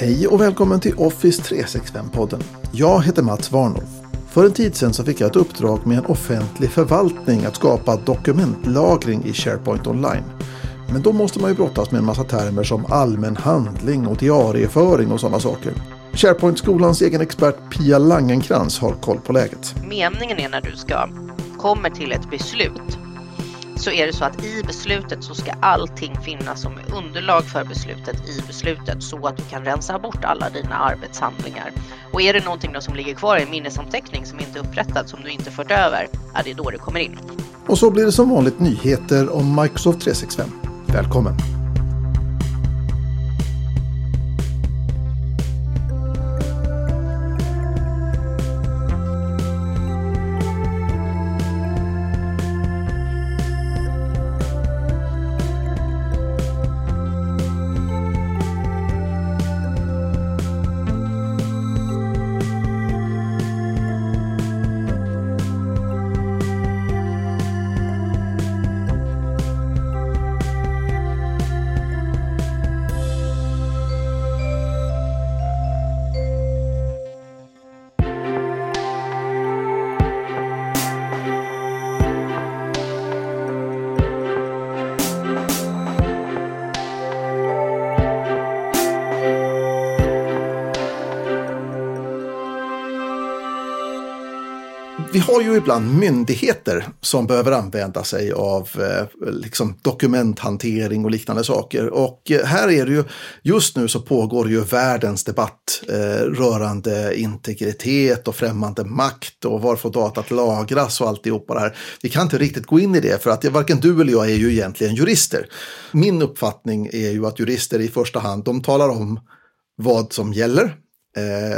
Hej och välkommen till Office 365-podden. Jag heter Mats Warnhoff. För en tid sedan så fick jag ett uppdrag med en offentlig förvaltning att skapa dokumentlagring i SharePoint Online. Men då måste man ju brottas med en massa termer som allmän handling och diarieföring och sådana saker. SharePoint-skolans egen expert Pia Langenkrans har koll på läget. Meningen är när du ska kommer till ett beslut så är det så att i beslutet så ska allting finnas som underlag för beslutet i beslutet så att du kan rensa bort alla dina arbetshandlingar. Och är det någonting då som ligger kvar i en minnesanteckning som inte är upprättad, som du inte fört över, är det då det kommer in. Och så blir det som vanligt nyheter om Microsoft 365. Välkommen! Vi har ju ibland myndigheter som behöver använda sig av eh, liksom dokumenthantering och liknande saker. Och eh, här är det ju, just nu så pågår ju världens debatt eh, rörande integritet och främmande makt och var får datat lagras och alltihopa det här. Vi kan inte riktigt gå in i det för att varken du eller jag är ju egentligen jurister. Min uppfattning är ju att jurister i första hand, de talar om vad som gäller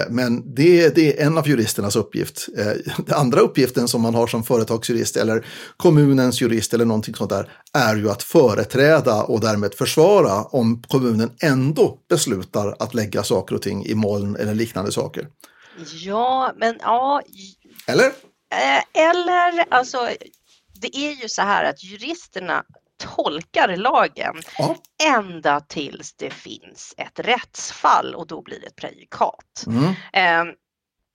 men det, det, är en av juristernas uppgift. Eh, den andra uppgiften som man har som företagsjurist eller kommunens jurist eller någonting sånt där är ju att företräda och därmed försvara om kommunen ändå beslutar att lägga saker och ting i moln eller liknande saker. Ja, men ja. Eller? Eh, eller alltså, det är ju så här att juristerna tolkar lagen ja. ända tills det finns ett rättsfall och då blir det ett prejudikat. Mm. Ehm,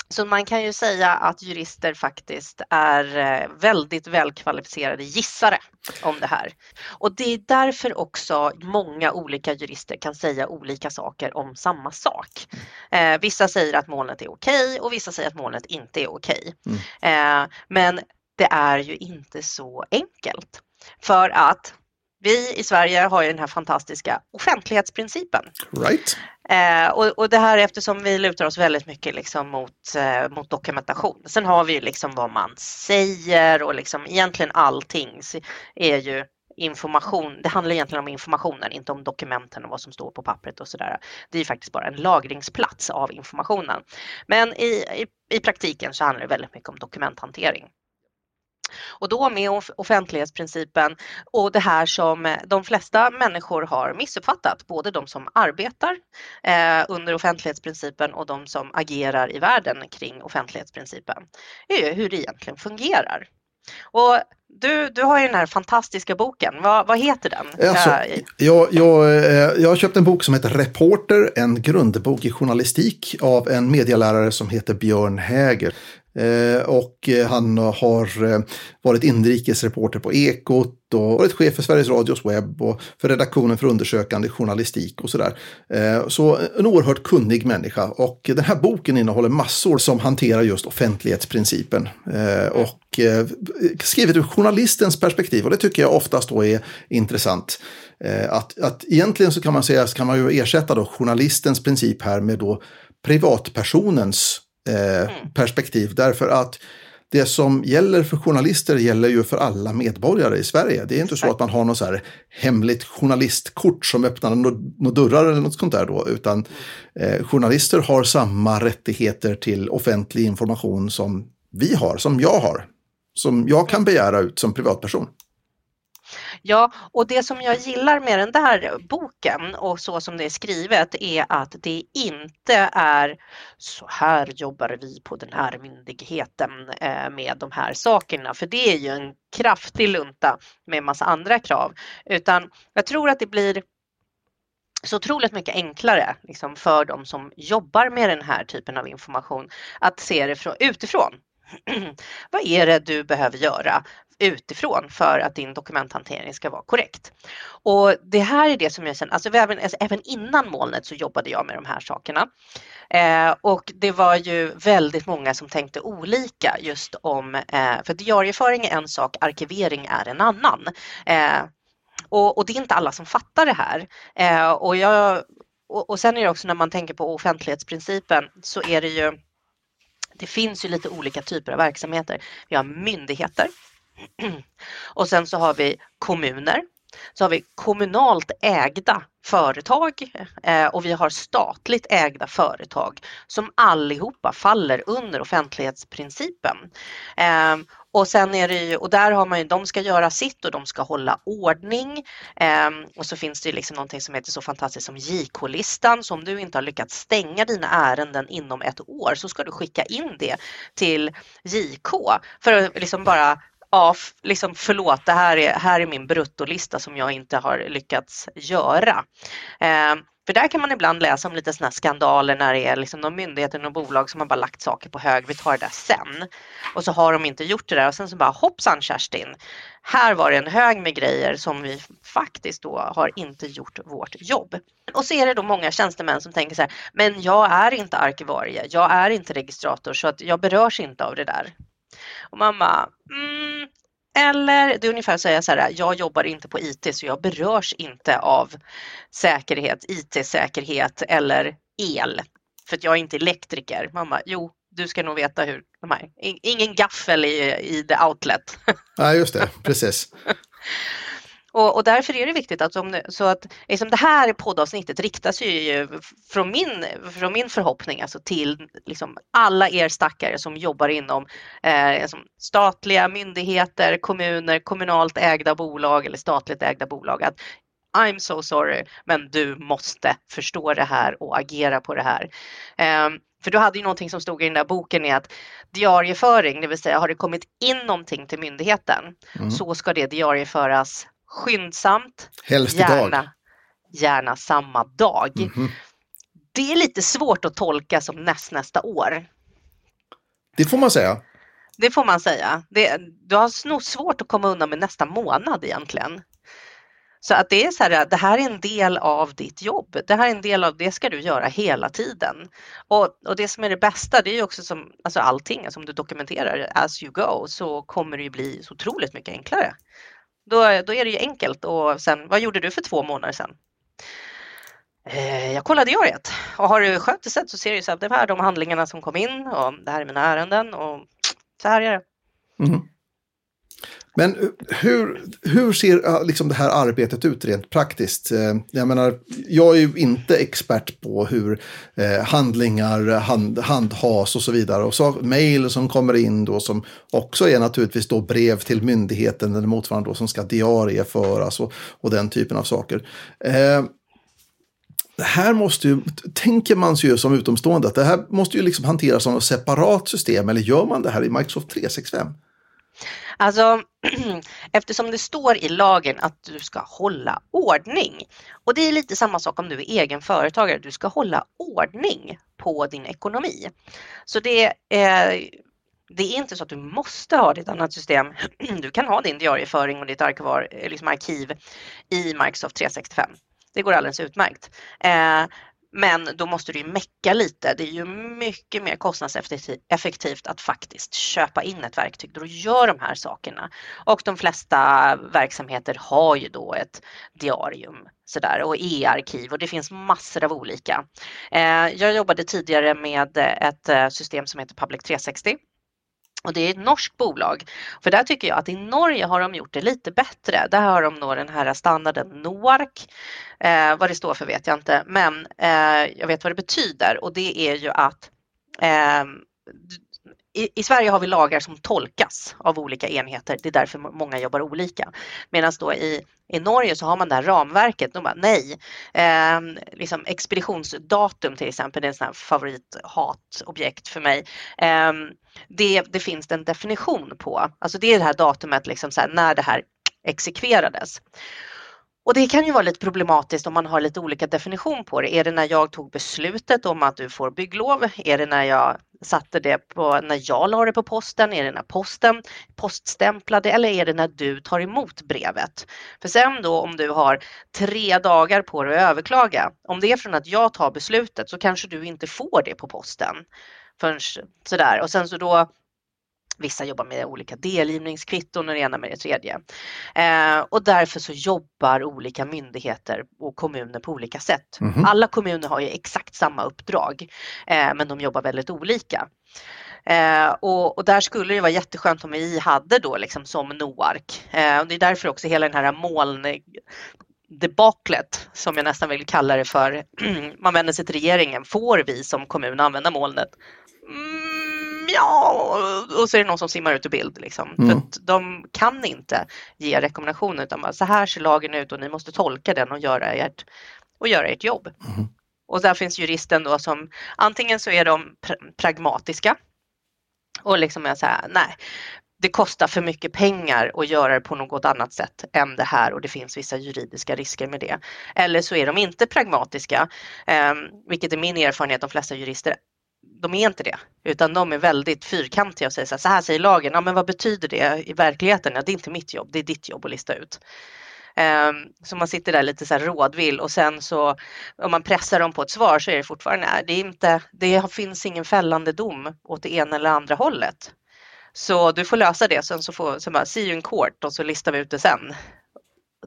så man kan ju säga att jurister faktiskt är eh, väldigt välkvalificerade gissare om det här. Och det är därför också många olika jurister kan säga olika saker om samma sak. Eh, vissa säger att molnet är okej och vissa säger att molnet inte är okej. Eh, men det är ju inte så enkelt. För att vi i Sverige har ju den här fantastiska offentlighetsprincipen. Right. Eh, och, och, det här eftersom vi lutar oss väldigt mycket liksom mot, eh, mot dokumentation. Sen har vi ju liksom vad man säger och liksom egentligen allting är ju information. Det handlar egentligen om informationen, inte om dokumenten och vad som står på pappret och sådär. Det är faktiskt bara en lagringsplats av informationen. Men i, i, i praktiken så handlar det väldigt mycket om dokumenthantering. Och då med offentlighetsprincipen och det här som de flesta människor har missuppfattat, både de som arbetar eh, under offentlighetsprincipen och de som agerar i världen kring offentlighetsprincipen, är hur det egentligen fungerar. Och du, du har ju den här fantastiska boken. Vad, vad heter den? Alltså, jag, jag, eh, jag har köpt en bok som heter Reporter, en grundbok i journalistik av en medialärare som heter Björn Häger. Eh, och eh, han har eh, varit inrikesreporter på Ekot och varit chef för Sveriges Radios webb och för redaktionen för undersökande journalistik och sådär. Så en oerhört kunnig människa och den här boken innehåller massor som hanterar just offentlighetsprincipen. Och skrivet ur journalistens perspektiv och det tycker jag oftast då är intressant. Att, att egentligen så kan man säga, så kan man ju ersätta då journalistens princip här med då privatpersonens eh, mm. perspektiv. Därför att det som gäller för journalister gäller ju för alla medborgare i Sverige. Det är inte så att man har något så här hemligt journalistkort som öppnar några dörrar eller något sånt där då, utan eh, journalister har samma rättigheter till offentlig information som vi har, som jag har, som jag kan begära ut som privatperson. Ja, och det som jag gillar med den där boken och så som det är skrivet är att det inte är så här jobbar vi på den här myndigheten eh, med de här sakerna, för det är ju en kraftig lunta med massa andra krav, utan jag tror att det blir så otroligt mycket enklare liksom, för de som jobbar med den här typen av information att se det utifrån. Vad är det du behöver göra utifrån för att din dokumenthantering ska vara korrekt. Och det här är det som jag sen, alltså även, alltså även innan molnet så jobbade jag med de här sakerna. Eh, och det var ju väldigt många som tänkte olika just om, eh, för diarieföring är en sak, arkivering är en annan. Eh, och, och, det är inte alla som fattar det här. Eh, och, jag, och, och sen är det också när man tänker på offentlighetsprincipen så är det ju det finns ju lite olika typer av verksamheter. Vi har myndigheter och sen så har vi kommuner. Så har vi kommunalt ägda företag eh, och vi har statligt ägda företag som allihopa faller under offentlighetsprincipen. Ehm, och sen är det ju, och där har man ju, de ska göra sitt och de ska hålla ordning. Ehm, och så finns det ju liksom någonting som heter så fantastiskt som JK-listan. Så om du inte har lyckats stänga dina ärenden inom ett år så ska du skicka in det till JK för att liksom bara ja, liksom förlåt, det här är, här är min bruttolista som jag inte har lyckats göra. Eh, för där kan man ibland läsa om lite sådana skandaler när det är liksom någon myndighet eller bolag som har bara lagt saker på hög, vi tar det där sen. Och så har de inte gjort det där och sen så bara hoppsan Kerstin, här var det en hög med grejer som vi faktiskt då har inte gjort vårt jobb. Och så är det då många tjänstemän som tänker så här, men jag är inte arkivarie, jag är inte registrator så att jag berörs inte av det där. Och mamma, mm, eller det är ungefär att säga så här, jag jobbar inte på IT så jag berörs inte av säkerhet, IT-säkerhet eller el. För att jag är inte elektriker. Mamma, jo, du ska nog veta hur de här, ingen gaffel i, i the outlet. Ja, just det, precis. Och, och, därför är det viktigt att, om, så att liksom det här poddavsnittet riktar sig ju från min, från min förhoppning alltså till liksom alla er stackare som jobbar inom eh, liksom statliga myndigheter, kommuner, kommunalt ägda bolag eller statligt ägda bolag. Att I'm so sorry, men du måste förstå det här och agera på det här. Eh, för du hade ju någonting som stod i den där boken i att diarieföring, det vill säga har det kommit in någonting till myndigheten mm. så ska det diarieföras skyndsamt. Helst gärna, idag. Gärna samma dag. Mm -hmm. Det är lite svårt att tolka som näst nästa år. Det får man säga. Det får man säga. Det, du har nog svårt att komma undan med nästa månad egentligen. Så att det är så här, det här är en del av ditt jobb. Det här är en del av det ska du göra hela tiden. Och, och det som är det bästa, det är ju också som alltså allting, alltså om du dokumenterar as you go så kommer det ju bli så otroligt mycket enklare. Då, då är det ju enkelt och sen, vad gjorde du för två månader sedan? Eh, jag kollade diariet och har du skött det sett så ser du så här, det här är de handlingarna som kom in och det här är mina ärenden och så här är det. Mm. Men eh, hur, hur ser eh, liksom det här arbetet ut rent praktiskt? Eh, jag menar, jag är ju inte expert på hur handlingar hand, handhas och så vidare. Och så mejl som kommer in då som också är naturligtvis då brev till myndigheten eller motsvarande då som ska diarieföras och, och den typen av saker. Eh, det här måste ju, tänker man sig ju som utomstående att det här måste ju liksom hanteras som ett separat system eller gör man det här i Microsoft 365? Alltså, eftersom det står i lagen att du ska hålla ordning. Och det är lite samma sak om du är egen företagare. Du ska hålla ordning på din ekonomi. Så det är, det är inte så att du måste ha ditt annat system. Du kan ha din diarieföring och ditt arkivar, eh, liksom arkiv i Microsoft 365. Det går alldeles utmärkt. Eh, men då måste du ju mecka lite. Det är ju mycket mer kostnadseffektivt att faktiskt köpa in ett verktyg då du gör de här sakerna. Och de flesta verksamheter har ju då ett diarium sådär, och e-arkiv och det finns massor av olika. Eh, jag jobbade tidigare med ett eh, system som heter Public 360 och det är ett norskt bolag. För där tycker jag att i Norge har de gjort det lite bättre. Där har de nog den här standarden NOARK. Eh, vad det står för vet jag inte, men eh, jag vet vad det betyder och det är ju att eh, i, i, Sverige har vi lagar som tolkas av olika enheter. Det är därför många jobbar olika. Medan då i, i Norge så har man det här ramverket. De bara, nej, eh, liksom expeditionsdatum till exempel, det är en sån här favorithatobjekt för mig. Eh, det, det finns det en definition på. Alltså det är det här datumet liksom så här, när det här exekverades och det kan ju vara lite problematiskt om man har lite olika definition på det. Är det när jag tog beslutet om att du får bygglov? Är det när jag satte det på, när jag la det på posten? Är det när posten poststämplade eller är det när du tar emot brevet? För sen då om du har tre dagar på dig att överklaga, om det är från att jag tar beslutet så kanske du inte får det på posten. Förrän sådär och sen så då Vissa jobbar med olika delgivningskvitton och det ena med det tredje. Eh, och därför så jobbar olika myndigheter och kommuner på olika sätt. Mm. Alla kommuner har ju exakt samma uppdrag eh, men de jobbar väldigt olika. Eh, och, och, där skulle det vara jätteskönt om vi hade då liksom som NOARK. Eh, och det är därför också hela den här moln debaklet som jag nästan vill kalla det för. Man vänder sig till regeringen. Får vi som kommun använda molnet? Mm ja, och så är det någon som simmar ut ur bild. Liksom. Mm. För de kan inte ge rekommendationer utan bara så här ser lagen ut och ni måste tolka den och göra ert, och göra ert jobb. Mm. Och där finns juristen då som antingen så är de pr pragmatiska och liksom är så här, nej, det kostar för mycket pengar att göra det på något annat sätt än det här och det finns vissa juridiska risker med det. Eller så är de inte pragmatiska, eh, vilket är min erfarenhet, de flesta jurister de är inte det, utan de är väldigt fyrkantiga och säger så här, så här säger lagen, ja men vad betyder det i verkligheten? Ja, det är inte mitt jobb, det är ditt jobb att lista ut. Ehm, så man sitter där lite så här rådvill och sen så om man pressar dem på ett svar så är det fortfarande, det, är inte, det finns ingen fällande dom åt det ena eller andra hållet. Så du får lösa det, sen så får, så bara, see you in court och så listar vi ut det sen.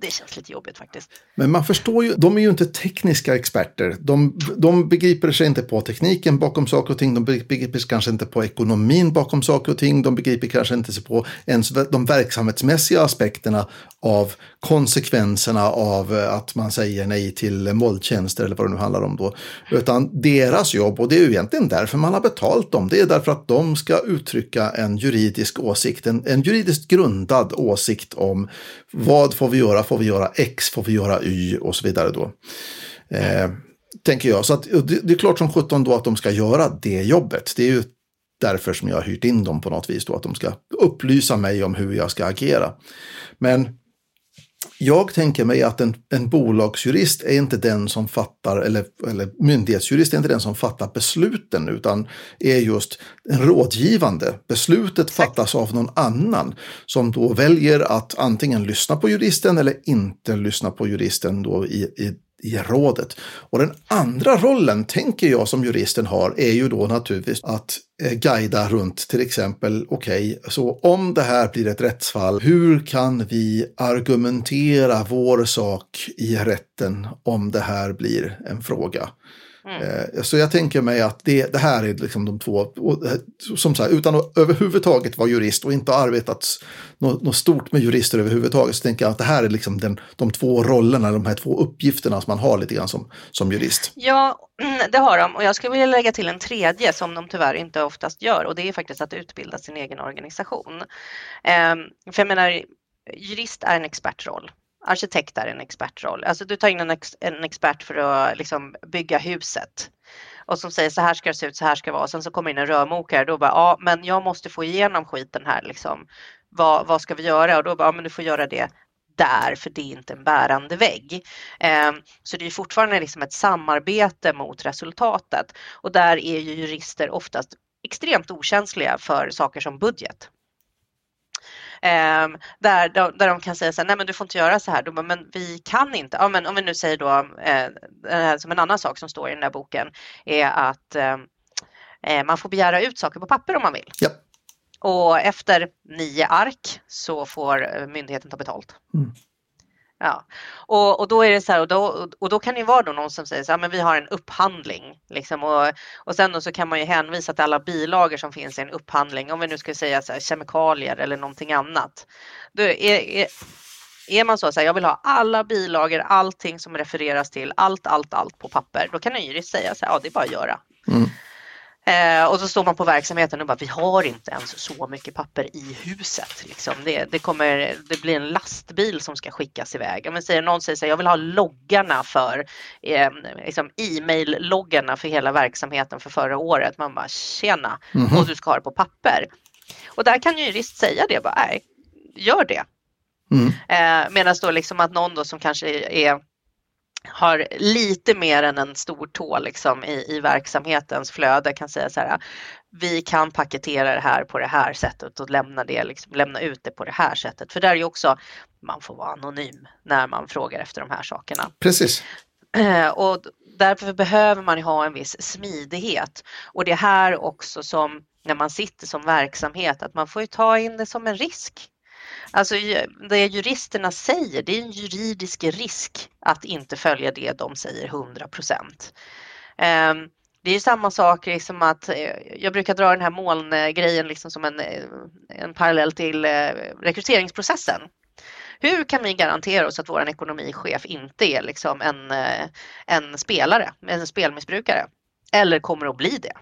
Och det känns lite jobbigt faktiskt. Men man förstår ju, de är ju inte tekniska experter. De, de begriper sig inte på tekniken bakom saker och ting. De begriper sig kanske inte på ekonomin bakom saker och ting. De begriper kanske inte sig på ens de verksamhetsmässiga aspekterna av konsekvenserna av eh, att man säger nej till molntjänster eller vad det nu handlar om då. Utan deras jobb, och det är ju egentligen därför man har betalt dem, det är därför att de ska uttrycka en juridisk åsikt, en, en juridiskt grundad åsikt om vad får vi göra, får vi göra X, får vi göra Y och så vidare då. Eh, tänker jag. Så att, det, det, är klart som sjutton då att de ska göra det jobbet. Det är ju därför som jag har hyrt in dem på något vis då, att de ska upplysa mig om hur jag ska agera. Men jag tänker mig att en, en bolagsjurist är inte den som fattar, eller, eller myndighetsjurist är inte den som fattar besluten, utan är just en rådgivande. Beslutet fattas av någon annan som då väljer att antingen lyssna på juristen eller inte lyssna på juristen då i, i i rådet. Och den andra rollen, tänker jag, som juristen har är ju då naturligtvis att eh, guida runt till exempel, okej, okay, så om det här blir ett rättsfall, hur kan vi argumentera vår sak i rätten om det här blir en fråga? Mm. Eh, så jag tänker mig att det, det här är liksom de två, som sagt, utan att överhuvudtaget vara jurist och inte ha arbetat något, något, stort med jurister överhuvudtaget, så tänker jag att det här är liksom den, de två rollerna, de här två uppgifterna som man har lite grann som, som jurist. Ja, det har de och jag skulle vilja lägga till en tredje som de tyvärr inte oftast gör och det är faktiskt att utbilda sin egen organisation. Ehm, för jag menar, jurist är en expertroll arkitekt är en expertroll. Alltså du tar in en, ex, en expert för att liksom bygga huset och som säger så här ska det se ut, så här ska det vara. Sen så kommer in en rörmokare då bara, ja men jag måste få igenom skiten här liksom. Vad, vad ska vi göra? Och då bara, ja men du får göra det där för det är inte en bärande vägg. Eh, så det är fortfarande liksom ett samarbete mot resultatet och där är ju jurister oftast extremt okänsliga för saker som budget. Eh, där, de, där de kan säga så här, nej men du får inte göra så här. Då, men vi kan inte. Ja, men om vi nu säger då, eh, som en annan sak som står i den där boken, är att ehm, eh, man får begära ut saker på papper om man vill. Ja. Och efter nio ark så får eh, myndigheten ta betalt. Mm. Ja, och, och då är det så här och då, och då kan det vara då någon som säger så här, men vi har en upphandling liksom och, och sen då så kan man ju hänvisa till alla bilagor som finns i en upphandling. Om vi nu ska säga så här, kemikalier eller någonting annat. Då är, är, är man så, så här, jag vill ha alla bilagor, allting som refereras till, allt, allt, allt på papper. Då kan en jurist säga så här, ja det är bara att göra. Mm. Eh, och så står man på verksamheten och bara, vi har inte ens så mycket papper i huset. Liksom. Det, det, kommer, det blir en lastbil som ska skickas iväg. Om säger, någon säger så här, jag vill ha loggarna för eh, liksom e-mail-loggarna för hela verksamheten för förra året. Man bara, tjena, mm -hmm. och du ska ha det på papper. Och där kan ju jurist säga det, bara, nej, gör det. Mm. Eh, Medan då liksom att någon då som kanske är har lite mer än en stor tå liksom i, i verksamhetens flöde kan säga så här, vi kan paketera det här på det här sättet och lämna, det, liksom, lämna ut det på det här sättet. För där är ju också, man får vara anonym när man frågar efter de här sakerna. Precis. Eh, och därför behöver man ha en viss smidighet. Och det är här också som när man sitter som verksamhet, att man får ta in det som en risk. Alltså det juristerna säger, det är en juridisk risk att inte följa det de säger 100 procent. Ehm, det är samma sak liksom att eh, jag brukar dra den här molngrejen liksom som en, eh, en parallell till eh, rekryteringsprocessen. Hur kan vi garantera oss att vår ekonomichef inte är liksom en, en spelare, en spelmissbrukare? Eller kommer att bli det?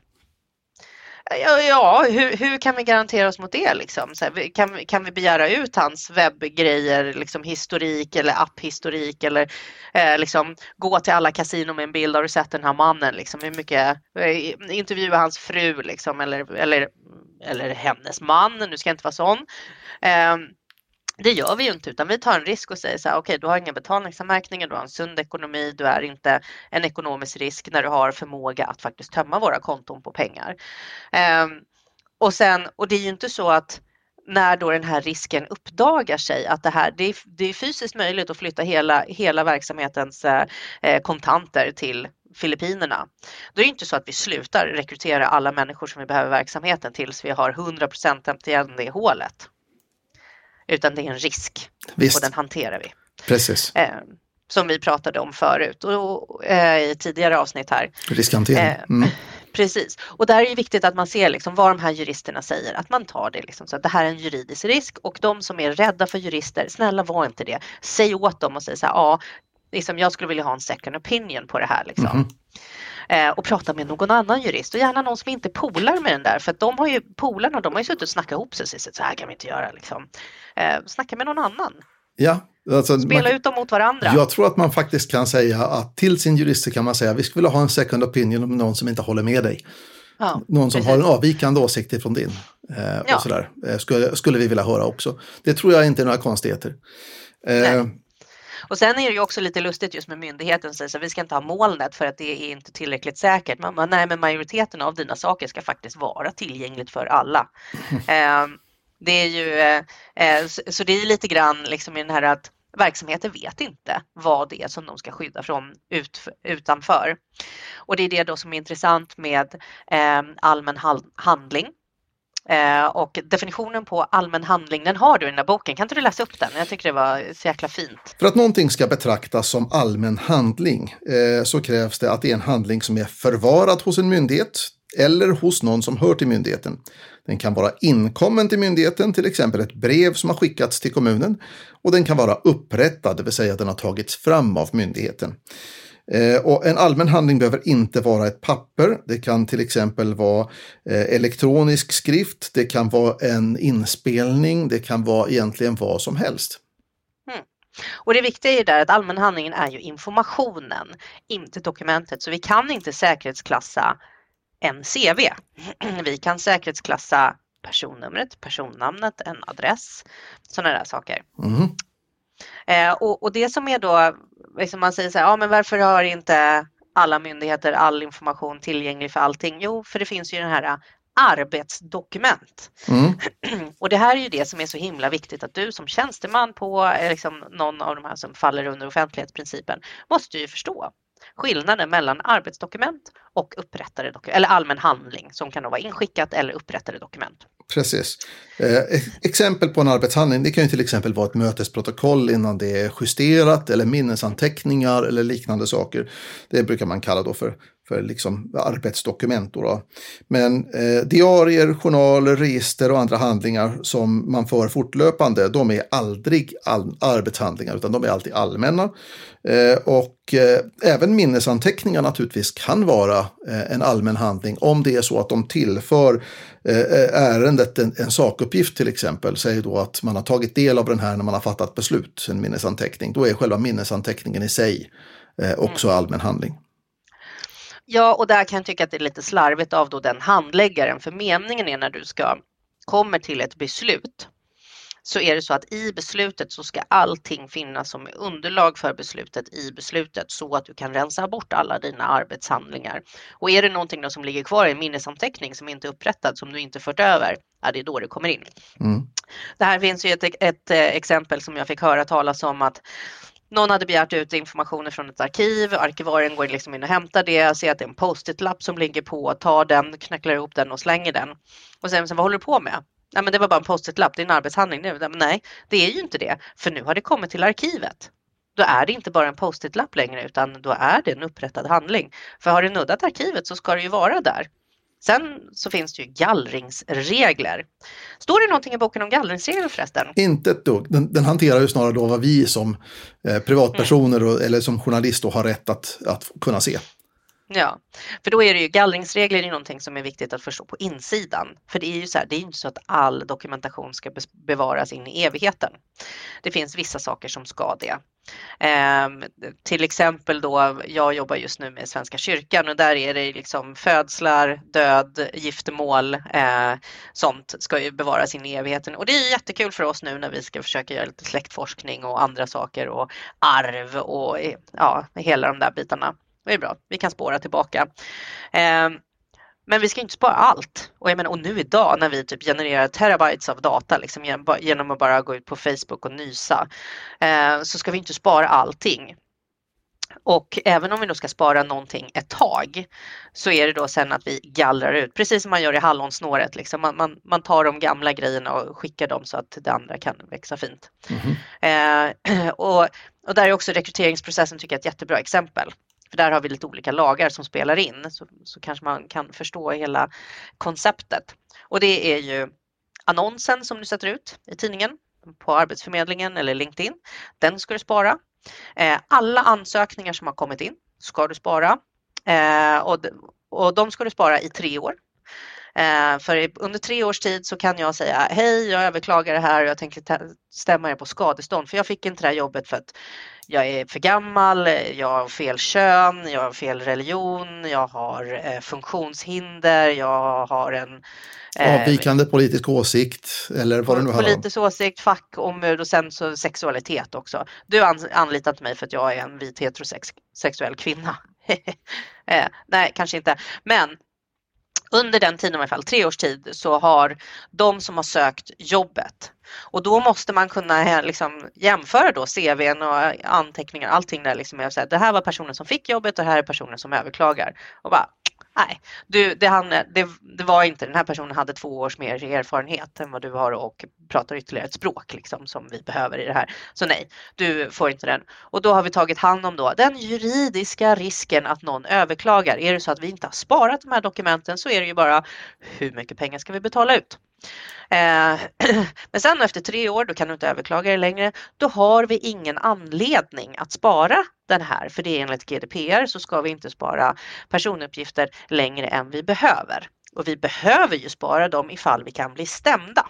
Ja, ja hur, hur, kan vi garantera oss mot det? Liksom? Här, kan, kan vi begära ut hans webbgrejer, liksom historik eller apphistorik eller eh, liksom, gå till alla kasinon med en bild, har du sett den här mannen? Liksom, hur mycket, eh, intervjua hans fru liksom, eller, eller, eller hennes man, nu ska jag inte vara sån. Eh, det gör vi ju inte utan vi tar en risk och säger så här, okej okay, du har inga betalningsanmärkningar, du har en sund ekonomi, du är inte en ekonomisk risk när du har förmåga att faktiskt tömma våra konton på pengar. Um, och, sen, och det är ju inte så att när då den här risken uppdagar sig att det här, det är, det är fysiskt möjligt att flytta hela, hela verksamhetens eh, eh kontanter till Filippinerna. Då är det inte så att vi slutar rekrytera alla människor som vi behöver verksamheten tills vi har 100 täppt igen det hålet utan det är en risk Visst. och den hanterar vi. Precis. Eh, som vi pratade om förut och, eh, i tidigare avsnitt här. Riskhantering. Eh, mm. Precis, och där är det viktigt att man ser liksom vad de här juristerna säger, att man tar det liksom så att det här är en juridisk risk och de som är rädda för jurister, snälla var inte det. Säg åt dem och säg så här, ja, liksom, jag skulle vilja ha en second opinion på det här liksom. Mm och prata med någon annan jurist och gärna någon som inte polar med den där för att de har ju polarna, de har ju suttit och snackat ihop sig sagt så här kan vi inte göra liksom. Eh, snacka med någon annan. Ja, alltså, Spela man, ut dem mot varandra. Jag tror att man faktiskt kan säga att till sin jurist kan man säga vi skulle vilja ha en second opinion om någon som inte håller med dig. Ja, någon som precis. har en avvikande åsikt ifrån din. Eh, ja. och sådär. Eh, skulle, skulle vi vilja höra också. Det tror jag inte är några konstigheter. Eh, och sen är det ju också lite lustigt just med myndigheten som säger att vi ska inte ha molnet för att det är inte tillräckligt säkert. Man bara, nej, men majoriteten av dina saker ska faktiskt vara tillgängligt för alla. Mm. det är ju, eh, eh, så det är lite grann liksom i den här att verksamheten vet inte vad det är som de ska skydda från ut, utanför. Och det är det då som är intressant med eh, allmän handling Eh, och definitionen på allmän handling, den har du i den där boken. Kan inte du läsa upp den? Jag tycker det var så jäkla fint. För att någonting ska betraktas som allmän handling eh, så krävs det att det är en handling som är förvarad hos en myndighet eller hos någon som hör till myndigheten. Den kan vara inkommen till myndigheten, till exempel ett brev som har skickats till kommunen. Och den kan vara upprättad, det vill säga att den har tagits fram av myndigheten. Eh, och en allmän handling behöver inte vara ett papper. Det kan till exempel vara eh, elektronisk skrift, det kan vara en inspelning, det kan vara egentligen vad som helst. Mm. Och det viktiga är ju där att allmän handlingen är ju informationen, inte dokumentet. Så vi kan inte säkerhetsklassa en CV. Vi kan säkerhetsklassa personnumret, personnamnet, en adress, sådana där saker. Mm. Eh, och, och, det som är då liksom man säger så här, ja men varför har inte alla myndigheter all information tillgänglig för allting? Jo, för det finns ju den här äh, arbetsdokument. Mm. Och det här är ju det som är så himla viktigt att du som tjänsteman på eh, liksom, någon av de här som faller under offentlighetsprincipen måste ju förstå skillnaden mellan arbetsdokument och upprättade dokument, eller allmän handling som kan vara inskickat eller upprättade dokument. Precis. Eh, exempel på en arbetshandling det kan ju till exempel vara ett mötesprotokoll innan det är justerat eller minnesanteckningar eller liknande saker. Det brukar man kalla då för för liksom arbetsdokument. Då. Men eh, diarier, journaler, register och andra handlingar som man för fortlöpande, de är aldrig all arbetshandlingar utan de är alltid allmänna. Eh, och eh, även minnesanteckningar naturligtvis kan vara eh, en allmän handling om det är så att de tillför eh, ärendet en, en sakuppgift till exempel. Säg då att man har tagit del av den här när man har fattat beslut, en minnesanteckning. Då är själva minnesanteckningen i sig eh, också mm. allmän handling. Ja, och där kan jag tycka att det är lite slarvigt av då den handläggaren, för meningen är när du ska kommer till ett beslut så är det så att i beslutet så ska allting finnas som underlag för beslutet i beslutet så att du kan rensa bort alla dina arbetshandlingar. Och är det någonting som ligger kvar i en minnesanteckning som inte är upprättad som du inte fört över, ja, det är då det kommer in. Mm. Det här finns ju ett, ett, exempel som jag fick höra talas om att någon hade begärt ut information från ett arkiv, arkivarien går liksom in och hämtar det, ser att det är en post-it-lapp som ligger på, tar den, knacklar ihop den och slänger den. Och sen, sen vad håller du på med? Nej, men det var bara en post-it-lapp, det är en arbetshandling nu. Nej, det är ju inte det, för nu har det kommit till arkivet. Då är det inte bara en post-it-lapp längre utan då är det en upprättad handling. För har du nuddat arkivet så ska det ju vara där. Sen så finns det ju gallringsregler. Står det någonting i boken om gallringsregler förresten? Inte ett dugg. Den, den hanterar ju snarare då vad vi som eh, privatpersoner mm. och, eller som journalist har rätt att, att kunna se. Ja, för då är det ju gallringsregler är någonting som är viktigt att förstå på insidan. För det är ju så här, det är inte så att all dokumentation ska bevaras in i evigheten. Det finns vissa saker som ska det. Eh, till exempel då, jag jobbar just nu med Svenska kyrkan och där är det liksom födslar, död, giftermål, eh, sånt ska ju bevaras in i evigheten. Och det är jättekul för oss nu när vi ska försöka göra lite släktforskning och andra saker och arv och ja, hela de där bitarna. Det är bra, vi kan spåra tillbaka. Eh, men vi ska inte spara allt. Och, jag menar, och nu idag när vi typ genererar terabytes av data liksom, genom att bara gå ut på Facebook och nysa eh, så ska vi inte spara allting. Och även om vi då ska spara någonting ett tag så är det då sen att vi gallrar ut, precis som man gör i hallonsnåret. Liksom. Man, man, man tar de gamla grejerna och skickar dem så att det andra kan växa fint. Mm -hmm. eh, och, och där är också rekryteringsprocessen tycker jag ett jättebra exempel. För där har vi lite olika lagar som spelar in så, så kanske man kan förstå hela konceptet. Och det är ju annonsen som du sätter ut i tidningen på Arbetsförmedlingen eller LinkedIn. Den ska du spara. Eh, alla ansökningar som har kommit in ska du spara eh, och de ska du spara i tre år. Eh, för under tre års tid så kan jag säga hej, jag överklagar det här och jag tänker stämma er på skadestånd för jag fick inte det här jobbet för att jag är för gammal, jag har fel kön, jag har fel religion, jag har eh, funktionshinder, jag har en eh, Avvikande politisk åsikt eller vad det nu handlar om. Politisk åsikt, fackombud och sen så sexualitet också. Du har anlitat mig för att jag är en vit heterosexuell kvinna. eh, nej, kanske inte. Men under den tiden i alla fall, tre års tid, så har de som har sökt jobbet och då måste man kunna eh, liksom jämföra då CVn och eh, anteckningar, allting där liksom är så här, det här var personen som fick jobbet och det här är personen som överklagar. Och bara, nej, du, det, han, det, det, var inte, den här personen hade två års mer erfarenhet än vad du har och pratar ytterligare ett språk liksom som vi behöver i det här. Så nej, du får inte den. Och då har vi tagit hand om då den juridiska risken att någon överklagar. Är det så att vi inte har sparat de här dokumenten så är det ju bara hur mycket pengar ska vi betala ut? Eh, men sen efter tre år, då kan du inte överklaga det längre. Då har vi ingen anledning att spara den här, för det är enligt GDPR så ska vi inte spara personuppgifter längre än vi behöver. Och vi behöver ju spara dem ifall vi kan bli stämda.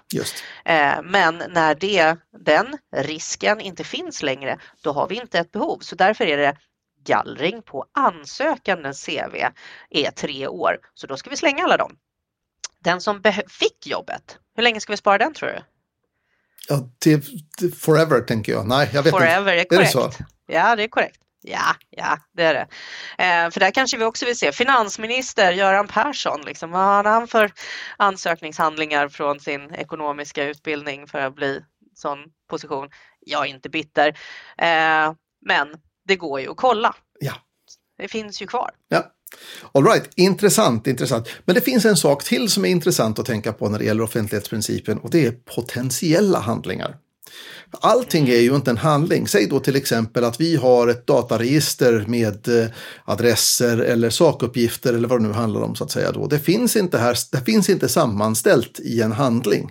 Eh, men när det, den risken inte finns längre, då har vi inte ett behov. Så därför är det gallring på ansökandens CV är tre år. Så då ska vi slänga alla dem. Den som fick jobbet, hur länge ska vi spara den tror du? Ja, till, till forever tänker jag. Nej, jag vet forever inte. är korrekt. Är det så? Ja, det är korrekt. Ja, ja, det är det. Eh, för där kanske vi också vill se finansminister Göran Persson. Liksom, vad har han för ansökningshandlingar från sin ekonomiska utbildning för att bli sån position? Jag är inte bitter, eh, men det går ju att kolla. Ja. Det finns ju kvar. Ja. All right, intressant, intressant. Men det finns en sak till som är intressant att tänka på när det gäller offentlighetsprincipen och det är potentiella handlingar. Allting är ju inte en handling. Säg då till exempel att vi har ett dataregister med eh, adresser eller sakuppgifter eller vad det nu handlar om så att säga. Då. Det, finns inte här, det finns inte sammanställt i en handling.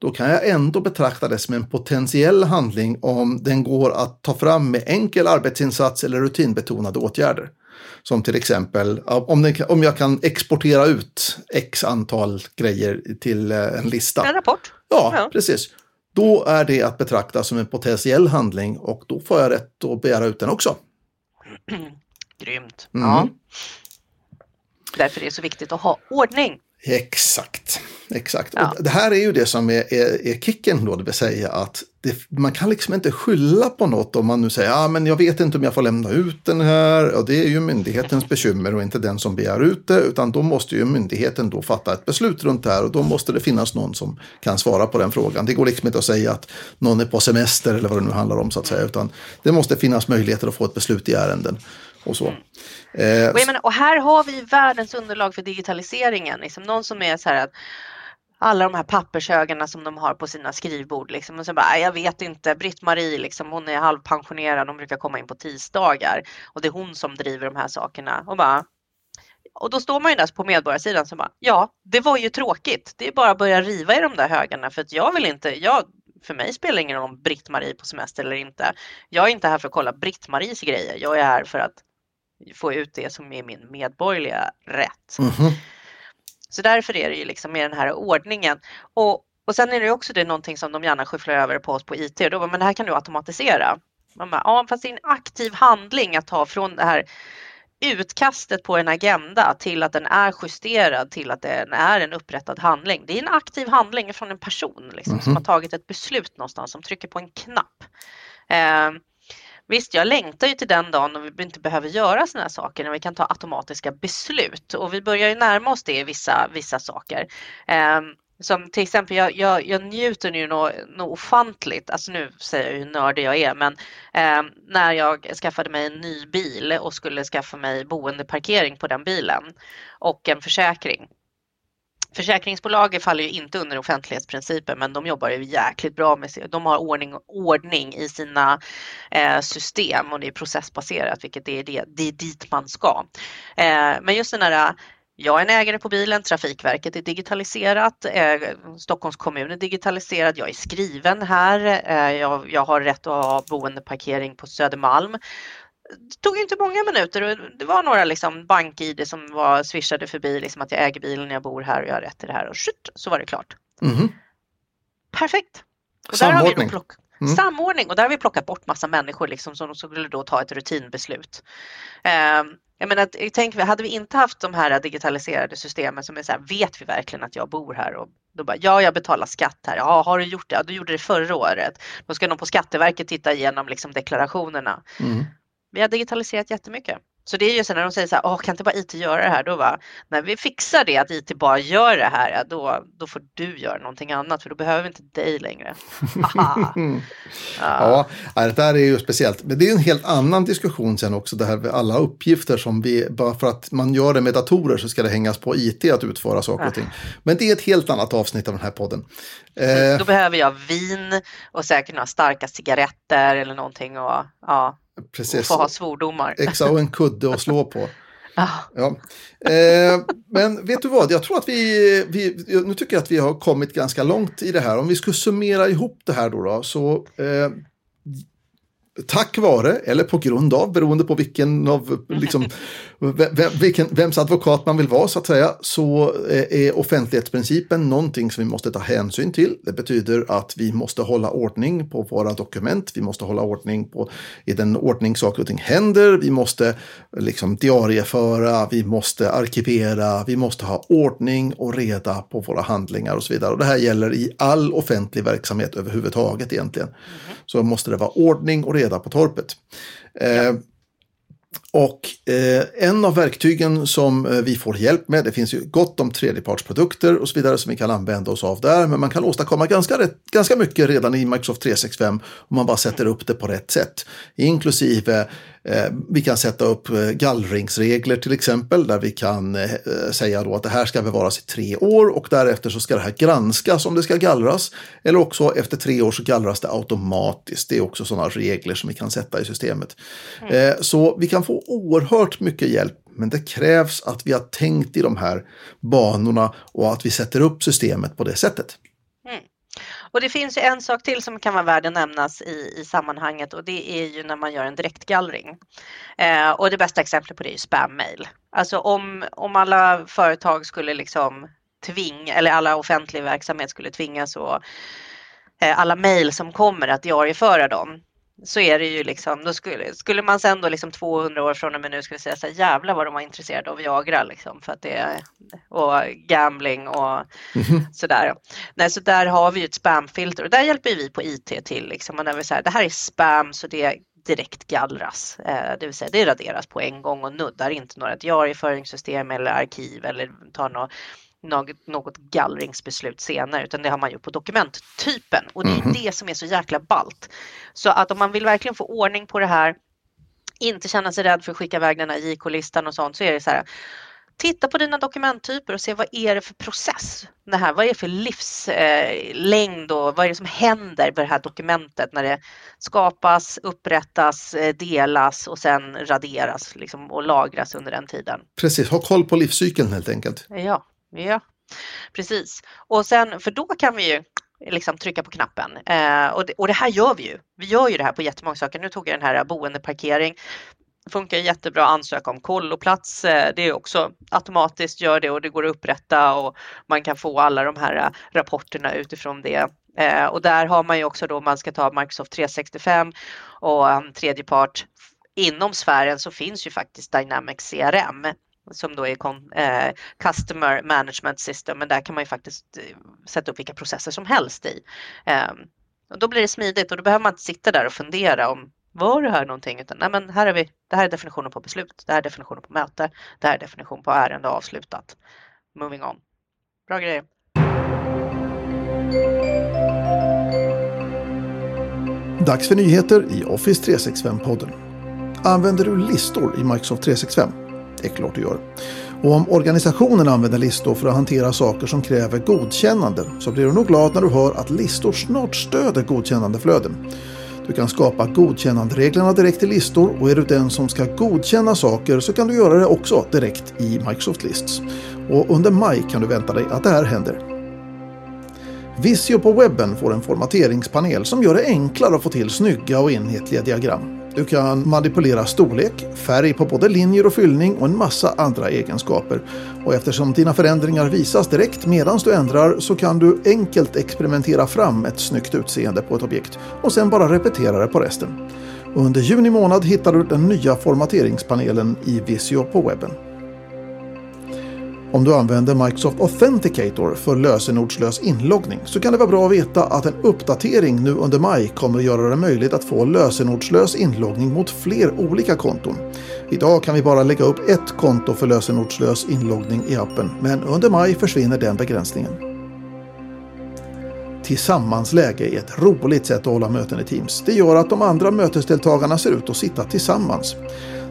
Då kan jag ändå betrakta det som en potentiell handling om den går att ta fram med enkel arbetsinsats eller rutinbetonade åtgärder. Som till exempel om, den, om jag kan exportera ut x antal grejer till eh, en lista. En rapport. Ja, ja, precis. Då är det att betrakta som en potentiell handling och då får jag rätt att begära ut den också. Grymt. Mm. Ja. Därför är det så viktigt att ha ordning. Exakt. Exakt. Ja. Och det här är ju det som är, är, är kicken då, det vill säga att det, man kan liksom inte skylla på något om man nu säger ah, men jag vet inte om jag får lämna ut den här. Och det är ju myndighetens bekymmer och inte den som begär ut det. Utan då måste ju myndigheten då fatta ett beslut runt det här och då måste det finnas någon som kan svara på den frågan. Det går liksom inte att säga att någon är på semester eller vad det nu handlar om så att säga. Utan det måste finnas möjligheter att få ett beslut i ärenden och så. Mm. Eh, och, menar, och, här har vi världens underlag för digitaliseringen. Liksom någon som är så här att alla de här pappershögarna som de har på sina skrivbord. Liksom. Och så bara, jag vet inte, Britt-Marie, liksom, hon är halvpensionerad, hon brukar komma in på tisdagar och det är hon som driver de här sakerna. Och, bara, och då står man ju där på medborgarsidan som bara, ja, det var ju tråkigt. Det är bara att börja riva i de där högarna för att jag vill inte, jag, för mig spelar det ingen roll om Britt-Marie på semester eller inte. Jag är inte här för att kolla Britt-Maries grejer. Jag är här för att få ut det som är min medborgerliga rätt. Mm -hmm. Så därför är det ju liksom med den här ordningen. Och, och sen är det också det någonting som de gärna skyfflar över på oss på IT och då, men det här kan du automatisera. Man bara, ja, fast det är en aktiv handling att ta från det här utkastet på en agenda till att den är justerad till att den är en upprättad handling. Det är en aktiv handling från en person liksom, mm -hmm. som har tagit ett beslut någonstans som trycker på en knapp. Eh, Visst, jag längtar ju till den dagen då vi inte behöver göra sådana här saker, när vi kan ta automatiska beslut. Och vi börjar ju närma oss det i vissa, vissa saker. Eh, som till exempel, jag, jag, jag njuter nu något, något ofantligt, alltså nu säger jag hur nördig jag är, men eh, när jag skaffade mig en ny bil och skulle skaffa mig boendeparkering på den bilen och en försäkring. Försäkringsbolaget faller ju inte under offentlighetsprincipen men de jobbar ju jäkligt bra med sig. De har ordning, ordning i sina eh, system och det är processbaserat vilket är det, det är dit man ska. Eh, men just den här jag är en ägare på bilen, Trafikverket är digitaliserat, eh, Stockholms kommun är digitaliserad, jag är skriven här, eh, jag, jag, har rätt att ha boendeparkering på Södermalm det tog inte många minuter och det var några liksom bank-id som var swishade förbi liksom att jag äger bilen jag bor här och jag har rätt till det här och shit, så var det klart. Mm. Perfekt. Och Samordning. Plock... mm. Samordning och där har vi plockat bort massa människor liksom som skulle då ta ett rutinbeslut. Uh, jag menar, tänk, hade vi inte haft de här digitaliserade systemen som är så här, vet vi verkligen att jag bor här? Och då bara, ja, jag betalar skatt här. Ja, har du gjort det? Ja, du gjorde det förra året. Då ska någon på Skatteverket titta igenom liksom deklarationerna. Mm. Vi har digitaliserat jättemycket. Så det är ju så när de säger så här, Åh, kan inte bara IT göra det här? Då var när vi fixar det, att IT bara gör det här, då, då får du göra någonting annat, för då behöver vi inte dig längre. ja. ja, det där är ju speciellt. Men det är en helt annan diskussion sen också, det här med alla uppgifter som vi, bara för att man gör det med datorer så ska det hängas på IT att utföra saker och ting. Men det är ett helt annat avsnitt av den här podden. Eh. Då behöver jag vin och säkert några starka cigaretter eller någonting. Och, ja. Precis. Och få ha svordomar. Exakt, och en kudde att slå på. Ja. Eh, men vet du vad, jag tror att vi, vi, nu tycker jag att vi har kommit ganska långt i det här. Om vi skulle summera ihop det här då, då så eh, tack vare, eller på grund av, beroende på vilken av, liksom, vem, vilken, vems advokat man vill vara så att säga, så är offentlighetsprincipen någonting som vi måste ta hänsyn till. Det betyder att vi måste hålla ordning på våra dokument, vi måste hålla ordning på i den ordning saker och ting händer, vi måste liksom diarieföra, vi måste arkivera, vi måste ha ordning och reda på våra handlingar och så vidare. Och det här gäller i all offentlig verksamhet överhuvudtaget egentligen. Mm. Så måste det vara ordning och reda på torpet. Eh, och eh, en av verktygen som eh, vi får hjälp med, det finns ju gott om tredjepartsprodukter och så vidare som vi kan använda oss av där, men man kan åstadkomma ganska, rätt, ganska mycket redan i Microsoft 365 om man bara sätter upp det på rätt sätt. Inklusive Eh, vi kan sätta upp eh, gallringsregler till exempel där vi kan eh, säga då att det här ska bevaras i tre år och därefter så ska det här granskas om det ska gallras. Eller också efter tre år så gallras det automatiskt. Det är också sådana regler som vi kan sätta i systemet. Mm. Så vi kan få oerhört mycket hjälp men det krävs att vi har tänkt i de här banorna och att vi sätter upp systemet på det sättet. Mm. Och det finns ju en sak till som kan vara värd att nämnas i, i sammanhanget och det är ju när man gör en direktgallring. Eh, och det bästa exemplet på det är ju spammail. Alltså om, om alla företag skulle liksom tvinga, eller alla offentlig verksamhet skulle tvingas och eh, alla mejl som kommer att diarieföra dem så är det ju liksom, då skulle, skulle man sen då liksom 200 år från och med nu skulle säga så här, jävlar vad de var intresserade av Viagra liksom för att det och gambling och mm. sådär. Nej, så där har vi ju ett spamfilter och där hjälper vi på IT till liksom. Och när vi säger det här är spam så det direkt gallras, eh, det vill säga det raderas på en gång och nuddar inte några diarieföringssystem eller arkiv eller tar något något, något gallringsbeslut senare utan det har man gjort på dokumenttypen och det är mm. det som är så jäkla balt. Så att om man vill verkligen få ordning på det här, inte känna sig rädd för att skicka iväg den här JK-listan och sånt så är det så här Titta på dina dokumenttyper och se vad är det för process? Det här, vad är det för livslängd och vad är det som händer med det här dokumentet när det skapas, upprättas, eh, delas och sen raderas liksom, och lagras under den tiden. Precis, ha koll på livscykeln helt enkelt. Ja, Ja, precis. Och sen, för då kan vi ju liksom trycka på knappen. Eh, och, det, och det här gör vi ju. Vi gör ju det här på jättemånga saker. Nu tog jag den här eh, boendeparkering. Det funkar jättebra att ansöka om kolloplats. Eh, det är också automatiskt gör det och det går att upprätta och man kan få alla de här eh, rapporterna utifrån det. Eh, och där har man ju också då man ska ta Microsoft 365 och um, tredje part inom sfären så finns ju faktiskt Dynamics CRM som då är eh, Customer Management System, men där kan man ju faktiskt eh, sätta upp vilka processer som helst i. Eh, och då blir det smidigt och då behöver man inte sitta där och fundera om var det här någonting? Utan nej, men här är vi, det här är definitionen på beslut, det här är definitionen på möte, det här är definition på ärende avslutat. Moving on. Bra grejer. Dags för nyheter i Office 365-podden. Använder du listor i Microsoft 365? Det är klart du gör. Och om organisationen använder listor för att hantera saker som kräver godkännande så blir du nog glad när du hör att listor snart stöder godkännandeflöden. Du kan skapa godkännandereglerna direkt i listor och är du den som ska godkänna saker så kan du göra det också direkt i Microsoft Lists. Och under maj kan du vänta dig att det här händer. Visio på webben får en formateringspanel som gör det enklare att få till snygga och enhetliga diagram. Du kan manipulera storlek, färg på både linjer och fyllning och en massa andra egenskaper. Och eftersom dina förändringar visas direkt medan du ändrar så kan du enkelt experimentera fram ett snyggt utseende på ett objekt och sen bara repetera det på resten. Under juni månad hittar du den nya formateringspanelen i Visio på webben. Om du använder Microsoft Authenticator för lösenordslös inloggning så kan det vara bra att veta att en uppdatering nu under maj kommer att göra det möjligt att få lösenordslös inloggning mot fler olika konton. Idag kan vi bara lägga upp ett konto för lösenordslös inloggning i appen men under maj försvinner den begränsningen. Tillsammansläge är ett roligt sätt att hålla möten i Teams. Det gör att de andra mötesdeltagarna ser ut att sitta tillsammans.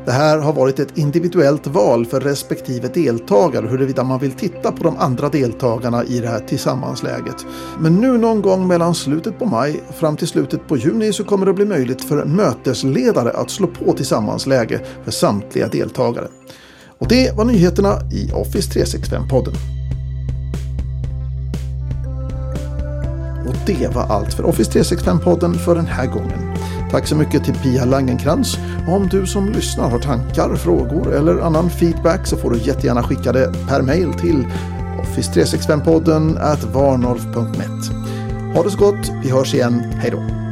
Det här har varit ett individuellt val för respektive deltagare huruvida man vill titta på de andra deltagarna i det här tillsammansläget. Men nu någon gång mellan slutet på maj fram till slutet på juni så kommer det bli möjligt för mötesledare att slå på tillsammansläge för samtliga deltagare. Och det var nyheterna i Office 365-podden. Och det var allt för Office 365-podden för den här gången. Tack så mycket till Pia Langenkrans. Om du som lyssnar har tankar, frågor eller annan feedback så får du jättegärna skicka det per mail till office365podden at varnolf.net. Ha det så gott, vi hörs igen, hej då!